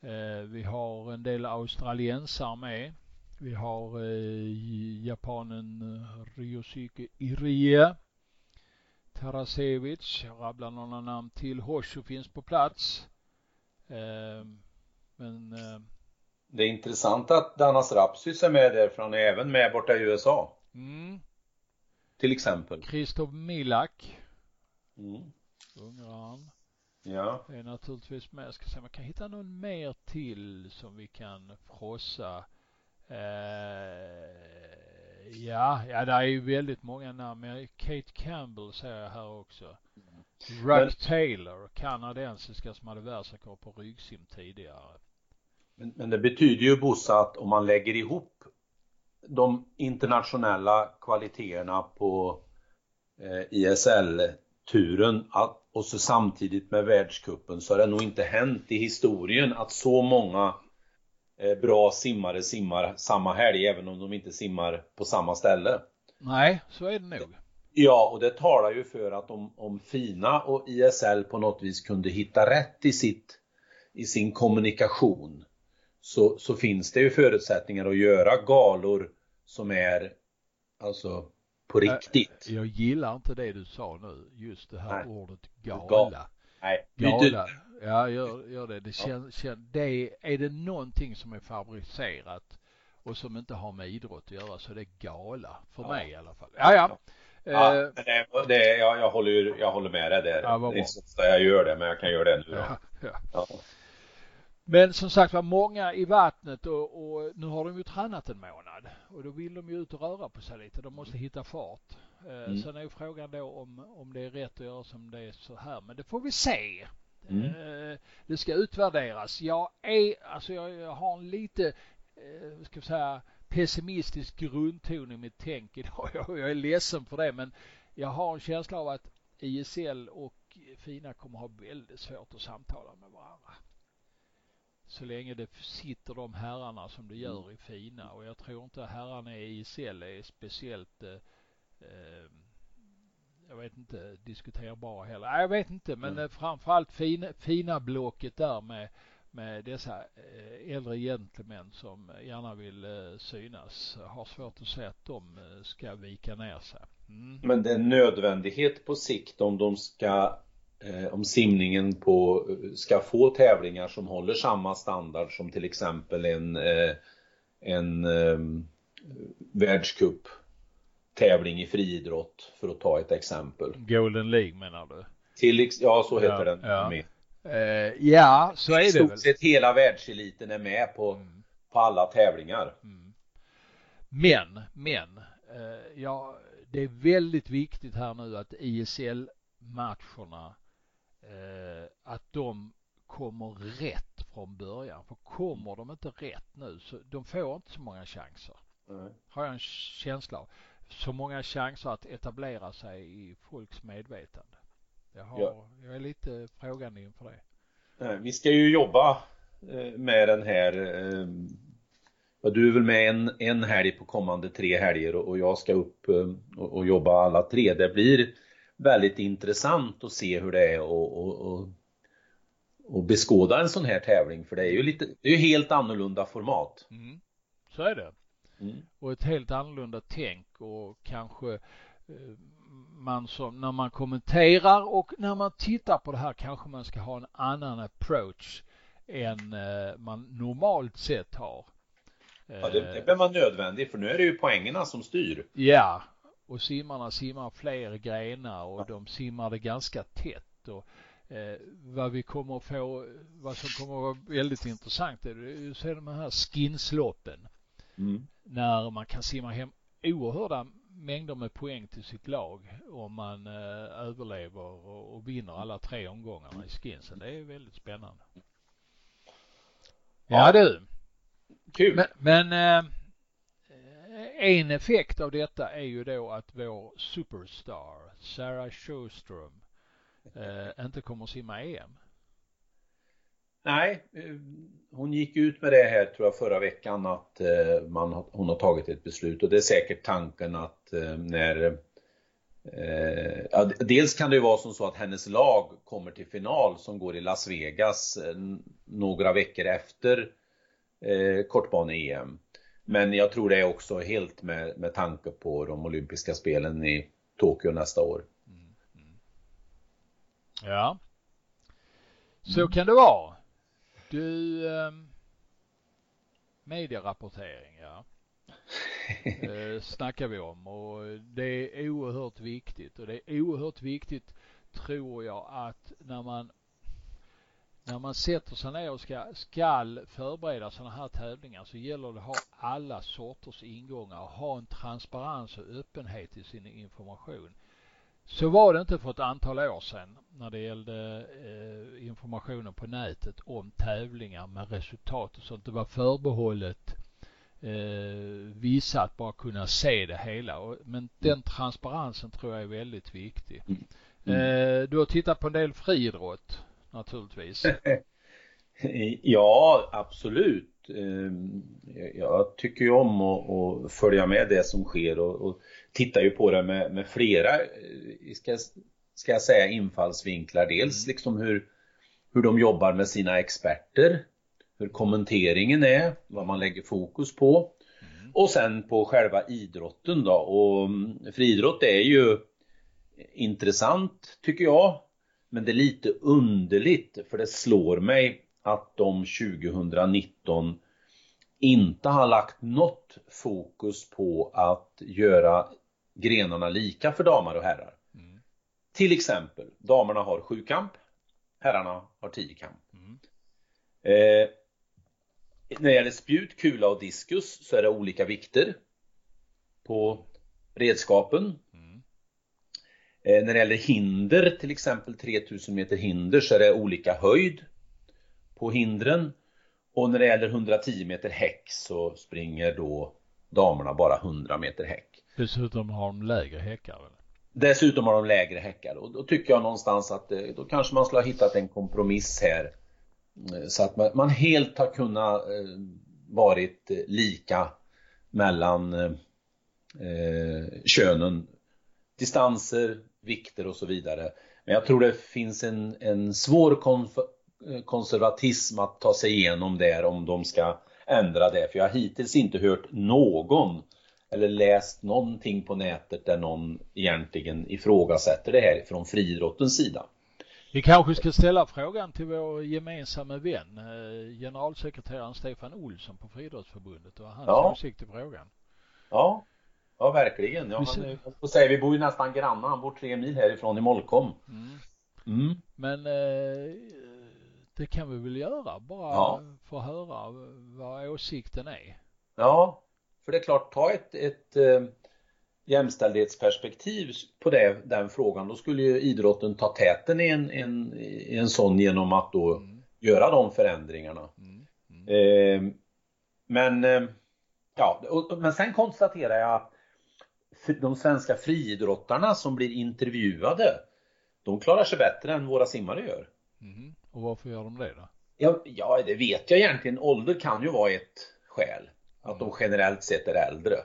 Eh, vi har en del australiensare med. Vi har eh, japanen Ryosuke Irie. Tarasevic, jag rabblar några namn till. Hosho finns på plats. men det är intressant att Danas Rapsis är med där för han är även med borta i USA. Mm. Till exempel. Kristof Milak. Mm. Ungraren. Ja. Är naturligtvis med. Jag ska se om jag kan hitta någon mer till som vi kan frossa. Eh, ja, ja det är ju väldigt många namn. Men Kate Campbell ser jag här också. Men, Taylor, kanadensiska som hade världsrekord på ryggsim tidigare. Men, men det betyder ju Bosse att om man lägger ihop de internationella kvaliteterna på eh, ISL-turen och så samtidigt med världskuppen så har det nog inte hänt i historien att så många bra simmare simmar samma helg även om de inte simmar på samma ställe. Nej, så är det nog. Ja, och det talar ju för att om, om FINA och ISL på något vis kunde hitta rätt i, sitt, i sin kommunikation så, så finns det ju förutsättningar att göra galor som är alltså på riktigt. Jag gillar inte det du sa nu, just det här Nej. ordet gala. Gal- Nej. Gala. Ja, gör, gör det. Det känns, känns, det är det någonting som är fabricerat och som inte har med idrott att göra så är det gala. För Ja. mig i alla fall. Ja, ja. Ja, Eh, det, det, jag, jag, håller, jag håller med dig där. Ja, det är inte så ofta jag gör det, men jag kan göra det nu ja, ja. Ja. Men som sagt var många i vattnet och, och nu har de ju tränat en månad och då vill de ju ut och röra på sig lite. De måste hitta fart. Eh, Mm. Sen är ju frågan då om, om det är rätt att göra som det är så här. Men det får vi se. Mm. Eh, Det ska utvärderas. Jag är, alltså jag, jag har en lite, eh, ska vi säga, pessimistisk grundton i mitt tänk idag. Jag, jag är ledsen för det men jag har en känsla av att ISL och FINA kommer ha väldigt svårt att samtala med varandra. Så länge det sitter de herrarna som det gör i FINA och jag tror inte herrarna i ISL är speciellt eh, eh, jag vet inte, diskuterbara heller. Nej, jag vet inte, men Mm. framförallt fina, fina blocket där med, med dessa eh, äldre gentlemän som gärna vill eh, synas. Har svårt att se att de ska vika ner sig. Mm. Men det är en nödvändighet på sikt om de ska om simningen på, ska få tävlingar som håller samma standard som till exempel en, en eh, världscup tävling i friidrott för att ta ett exempel. Golden League menar du? Till, ja, så heter Ja, den. ja. Eh, ja, så är I det stort väl. sett hela världseliten är med på, Mm. på alla tävlingar. Mm. Men, men, eh, ja, det är väldigt viktigt här nu att ISL-matcherna, eh, att de kommer rätt från början. För kommer de inte rätt nu så de får inte så många chanser. Har jag en känsla av. Så många chanser att etablera sig i folks medvetande. Jag, har, Ja. jag är lite frågande inför det. Vi ska ju jobba eh, med den här eh, Du är väl med en, en helg på kommande tre helger och jag ska upp eh, och, och jobba alla tre. Det blir väldigt intressant att se hur det är och, och, och, och beskåda en sån här tävling för det är ju lite, det är ju helt annorlunda format. Mm. Så är det. Mm. och ett helt annorlunda tänk och kanske eh, man som, när man kommenterar och när man tittar på det här kanske man ska ha en annan approach än eh, man normalt sett har. Ja, det, det blir man nödvändig för nu är det ju poängerna som styr. Ja, och simmarna simmar fler grenar och de simmar det ganska tätt. Och, eh, vad vi kommer att få, vad som kommer att vara väldigt intressant är ju att se de här skinsloppen. Mm. När man kan simma hem oerhörda mängder med poäng till sitt lag om man eh, överlever och, och vinner alla tre omgångarna i skinsen. Det är väldigt spännande. Ja, Ja. du. Kul! Men, men eh, en effekt av detta är ju då att vår superstar Sarah Sjöström eh, inte kommer att simma EM. Nej, eh, hon gick ut med det här tror jag förra veckan att eh, man, har- hon har tagit ett beslut och det är säkert tanken att eh, när eh, ja, Dels kan det ju vara som så att hennes lag kommer till final som går i Las Vegas några veckor efter eh, kortbane-EM. Men jag tror det är också helt med, med tanke på de olympiska spelen i Tokyo nästa år. Mm, mm. Ja. Så kan det vara. Du, eh, medierapportering, ja. eh, snackar vi om och det är oerhört viktigt och det är oerhört viktigt tror jag att när man när man sätter sig ner och ska, skall förbereda sådana här tävlingar så gäller det att ha alla sorters ingångar och ha en transparens och öppenhet i sin information. Så var det inte för ett antal år sedan när det gällde eh, informationen på nätet om tävlingar med resultat och sånt. Det var förbehållet eh, vissa att bara kunna se det hela. Och, men den transparensen tror jag är väldigt viktig. Mm. Eh, du har tittat på en del friidrott naturligtvis. Ja, absolut. Ehm, jag tycker ju om att, följa med det som sker och tittar ju på det med, med flera, eh, ska, ska jag säga, infallsvinklar. Dels mm. liksom hur, hur de jobbar med sina experter, hur kommenteringen är, vad man lägger fokus på. Mm. Och sen på själva idrotten då. Och mm, friidrott är ju intressant tycker jag. Men det är lite underligt för det slår mig att de 2019 inte har lagt något fokus på att göra grenarna lika för damer och herrar. Mm. Till exempel, damerna har sjukamp, herrarna har tiokamp. Mm. Eh, när det gäller spjut, kula och diskus så är det olika vikter på redskapen. Mm. Eh, när det gäller hinder, till exempel 3000 meter hinder, så är det olika höjd på hindren. Och när det gäller 110 meter häck så springer då damerna bara 100 meter häck. Dessutom har de lägre häckar? Dessutom har de lägre häckar och då tycker jag någonstans att eh, då kanske man skulle ha hittat en kompromiss här. Eh, så att man, helt har kunnat eh, varit lika mellan eh, könen. Distanser, vikter och så vidare. Men jag tror det finns en, en svår konservatism att ta sig igenom där om de ska ändra det. För jag har hittills inte hört någon eller läst någonting på nätet där någon egentligen ifrågasätter det här från friidrottens sida. Vi kanske ska ställa frågan till vår gemensamma vän, eh, generalsekreteraren Stefan Olsson på Friidrottsförbundet och hans ja. åsikt i frågan. Ja, ja verkligen. Ja, han, säga, vi bor ju nästan grannar, han bor tre mil härifrån i Molkom. Mm. Mm. Men eh, det kan vi väl göra, bara ja. få höra vad åsikten är. Ja, för det är klart, ta ett, ett äh, jämställdhetsperspektiv på det, den frågan, då skulle ju idrotten ta täten i en, en, i en sån genom att då mm. göra de förändringarna. Mm. Mm. Eh, men, eh, ja, och, men sen konstaterar jag att de svenska friidrottarna som blir intervjuade, de klarar sig bättre än våra simmare gör. Mm. Och varför gör de det då? Ja, ja, det vet jag egentligen. Ålder kan ju vara ett skäl. Att mm. de generellt sett är äldre.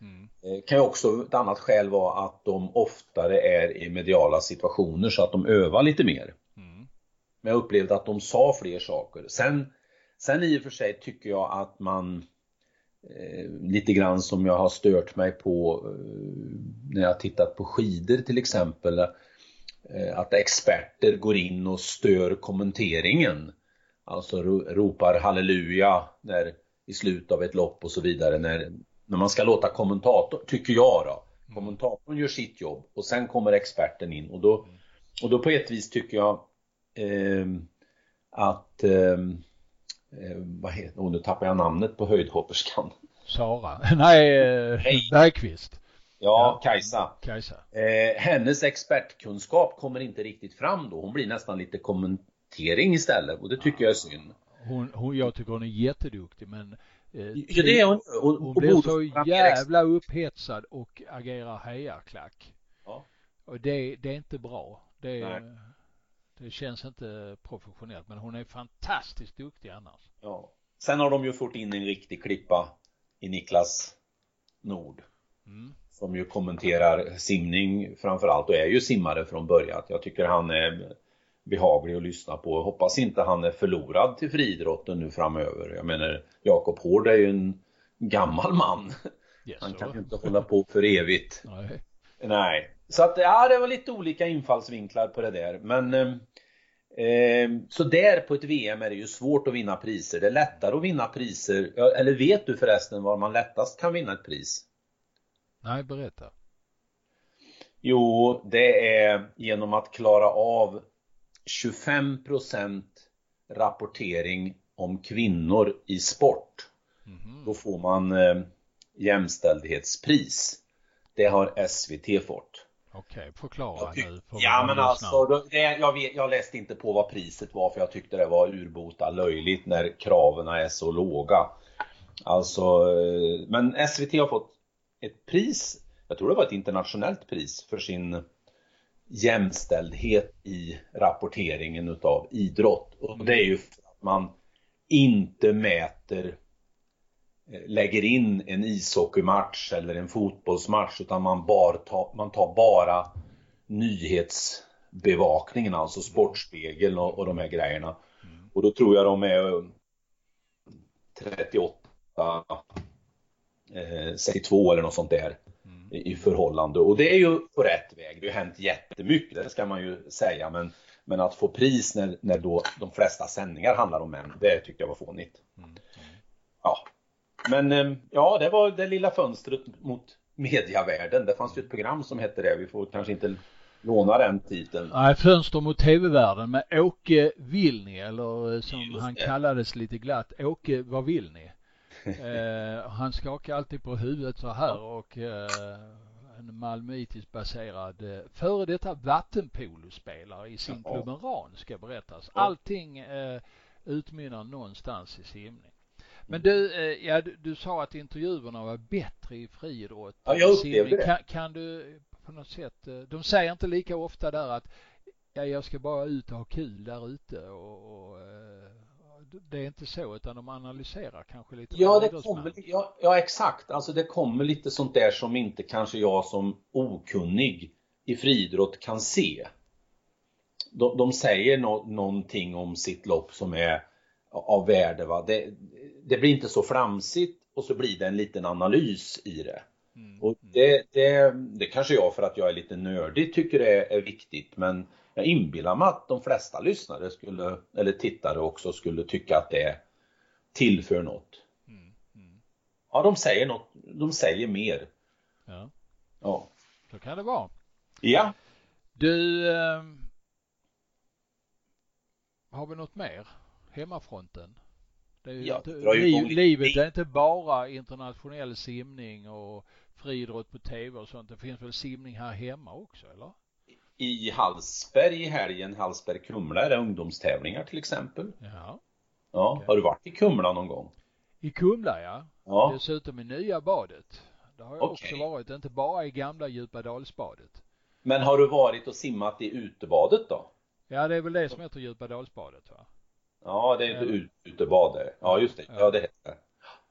Mm. Det kan ju också ett annat skäl vara att de oftare är i mediala situationer så att de övar lite mer. Mm. Men jag upplevde att de sa fler saker. Sen, sen i och för sig tycker jag att man eh, lite grann som jag har stört mig på eh, när jag tittat på skidor till exempel Eh, att experter går in och stör kommenteringen. Alltså ropar halleluja när, i slutet av ett lopp och så vidare. När, när man ska låta kommentatorn, tycker jag då, mm. kommentatorn gör sitt jobb och sen kommer experten in och då, och då på ett vis tycker jag eh, att eh, vad heter, oh, nu tappar jag namnet på höjdhopperskan. Sara, nej, eh, Bergqvist. Ja, Kajsa. Kajsa. Eh, hennes expertkunskap kommer inte riktigt fram då. Hon blir nästan lite kommentering istället och det tycker jag är synd. Hon, hon, jag tycker hon är jätteduktig men eh, ja, det är hon. Och, hon och blir så jävla upphetsad och agerar hejarklack. Ja. Och det, det är inte bra. Det, det känns inte professionellt men hon är fantastiskt duktig annars. Ja. Sen har de ju fått in en riktig klippa i Niklas Nord. Mm som ju kommenterar simning framförallt och är ju simmare från början. Jag tycker han är behaglig att lyssna på. Jag hoppas inte han är förlorad till friidrotten nu framöver. Jag menar, Jakob Hård är ju en gammal man. Yes, han kan ju inte hålla på för evigt. Nej. Nej. Så att, ja, det var lite olika infallsvinklar på det där. Men eh, eh så där på ett VM är det ju svårt att vinna priser. Det är lättare att vinna priser. Eller vet du förresten var man lättast kan vinna ett pris? Nej, berätta. Jo, det är genom att klara av 25% rapportering om kvinnor i sport. Mm. Då får man eh, jämställdhetspris. Det har SVT fått. Okej, förklara nu. Ja men alltså, då, det, jag, vet, jag läste inte på vad priset var för jag tyckte det var urbota löjligt när kraven är så låga. Alltså, eh, men SVT har fått ett pris, jag tror det var ett internationellt pris för sin jämställdhet i rapporteringen utav idrott. Och det är ju för att man inte mäter eh, lägger in en ishockeymatch eller en fotbollsmatch utan man, tar, man tar bara nyhetsbevakningen, alltså Sportspegeln och, och de här grejerna. Mm. Och då tror jag de är 38, eh, 62 eller något sånt där. I, förhållande. Och det är ju på rätt väg. Det har hänt jättemycket, det ska man ju säga. Men, men att få pris när, när då de flesta sändningar handlar om män, det tyckte jag var fånigt. Mm. Ja. Men eh, ja, det var det lilla fönstret mot mediavärlden. Det fanns ju ett program som hette det. Vi får kanske inte låna den titeln. Nej, Fönster mot TV-världen med Åke Vilni eller eh, som han kallades lite glatt, Åke vad vill ni? eh, han skakar alltid på huvudet så här och eh, en malmöitiskt baserad eh, före detta vattenpolospelare i sin klubb Ran ska berättas. Allting eh, utmynnar någonstans i simning. Men du, eh, ja, du, du, sa att intervjuerna var bättre i friidrott. Ja, jag upplevde det. Kan, kan, du på något sätt, eh, de säger inte lika ofta där att ja, jag ska bara ut och ha kul där ute och, och eh, det är inte så utan de analyserar kanske lite Ja, det kommer, ja, ja exakt, alltså det kommer lite sånt där som inte kanske jag som okunnig i friidrott kan se. De, de säger no, någonting om sitt lopp som är av värde. Va? Det, det blir inte så flamsigt och så blir det en liten analys i det. Mm. Och det, det, det kanske jag för att jag är lite nördig tycker det är viktigt men jag inbillar mig att de flesta lyssnare skulle, eller tittare också skulle tycka att det tillför något. Mm. Mm. Ja, de säger något, de säger mer. Ja. Ja. Så kan det vara. Ja. Du, eh, har vi något mer? Hemmafronten? Det är ju ja, inte, liv, livet är inte bara internationell simning och friidrott på tv och sånt. Det finns väl simning här hemma också eller? I Hallsberg i helgen, Hallsberg-Kumla, är det ungdomstävlingar till exempel. Ja. Ja, okay. har du varit i Kumla någon gång? I Kumla ja. ja. Dessutom i nya badet. Det har jag okay. också varit, inte bara i gamla Djupadalsbadet. Men har du varit och simmat i utebadet då? Ja, det är väl det som heter Djupadalsbadet va? Ja, det är ett utebad där. Ja, just det. Ja, det heter det.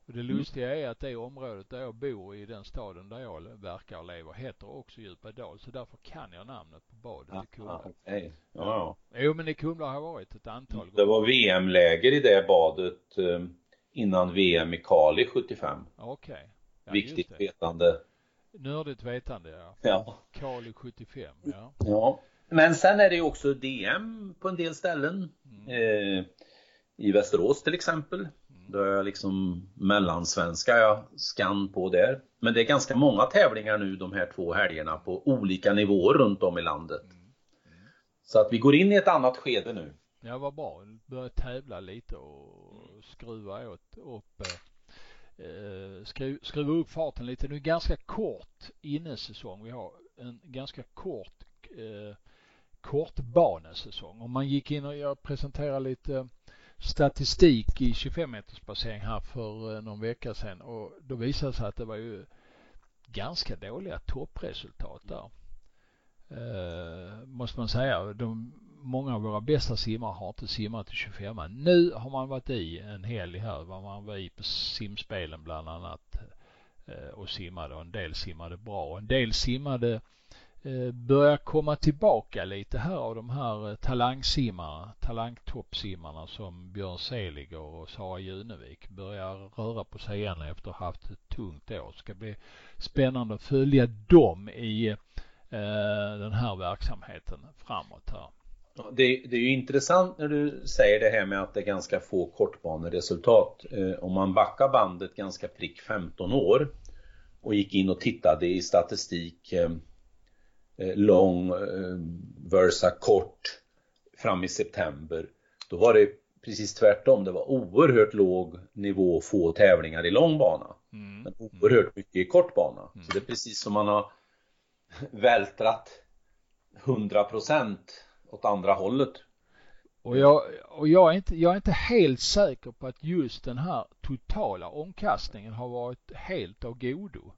Och det lustiga är att det området där jag bor i den staden där jag verkar och lever heter också Djupadal så därför kan jag namnet på badet ja, i Kumla. Ja, okay. ja. Jo men i Kumla har jag varit ett antal gånger. Det var VM-läger i det badet eh, innan VM i Kali 75. Okej. Okay. Ja, Viktigt vetande. Nördigt vetande ja. Ja. Kali 75 ja. Ja. Men sen är det ju också DM på en del ställen. Mm. Eh, I Västerås till exempel. Då är jag liksom mellansvenska jag skan på där. Men det är ganska många tävlingar nu de här två helgerna på olika nivåer runt om i landet. Så att vi går in i ett annat skede nu. Ja, vad bra. Börja tävla lite och skruva åt upp eh, skru, skruva upp farten lite. Nu är ganska kort innesäsong. Vi har en ganska kort eh, kortbanesäsong. Om man gick in och jag presenterar lite statistik i 25 meters bassäng här för eh, någon vecka sedan och då visade det sig att det var ju ganska dåliga toppresultat där. Eh, måste man säga. De, många av våra bästa simmare har inte simmat i 25 Nu har man varit i en helg här, var man var i på simspelen bland annat eh, och simmade och en del simmade bra och en del simmade Eh, Eh, börjar komma tillbaka lite här av de här eh, talangsimmarna, talangtoppsimmarna som Björn Seliger och Sara Junevik börjar röra på sig igen efter att ha haft ett tungt år. Det ska bli spännande att följa dem i eh, den här verksamheten framåt här. Det, det, är ju intressant när du säger det här med att det är ganska få kortbaneresultat. Om man backar bandet ganska prick 15 år och gick in och tittade i statistik lång eh, versa kort fram i september. Då var det precis tvärtom. Det var oerhört låg nivå, få tävlingar i lång bana. Mm. Men oerhört mycket i kort bana. Mm. Så det är precis som man har vältrat 100% åt andra hållet. Och jag, och jag är inte, jag är inte helt säker på att just den här totala omkastningen har varit helt av godo.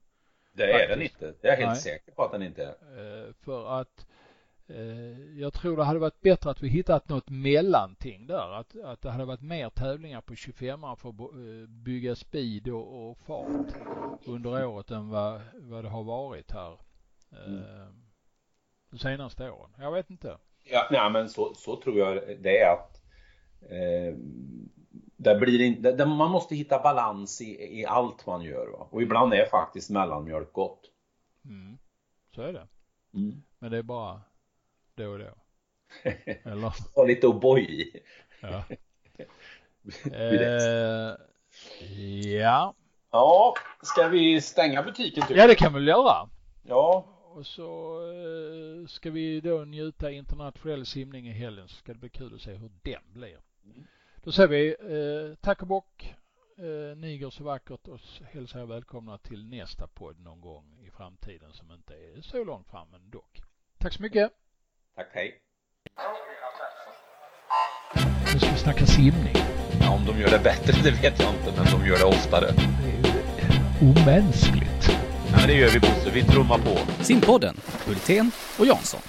Det är den inte. Det är jag helt Nej. säker på att den inte är. Eh, för att Eh, jag tror det hade varit bättre att vi hittat något mellanting där. Att, att det hade varit mer tävlingar på 25 för att eh, bygga speed och, och fart under året än vad, vad det har varit här mm. de senaste åren. Jag vet inte. Ja, nej, men så, så tror jag det är att eh, det blir in, det, man måste hitta balans i, i allt man gör. Va? Och ibland är faktiskt mellanmjölk gott. Mm. Så är det. Mm. Men det är bara då och då. Eller? Ha lite O'boy i. Ja. eh, ja. Ja, ska vi stänga butiken? Typ? Ja, det kan vi väl göra. Ja. Och så eh, ska vi då njuta internationell simning i helgen så ska det bli kul att se hur den blir. Då säger vi eh, tack och bock. Eh, ni går så vackert och hälsar er välkomna till nästa podd någon gång i framtiden som inte är så långt fram men dock. Tack så mycket. Tack, hej. Nu ska vi snacka simning. Ja, om de gör det bättre det vet jag inte, men de gör det oftare. Det är omänskligt. Ja, men det gör vi Bosse, vi trummar på. Simpodden, Hultén och Jansson.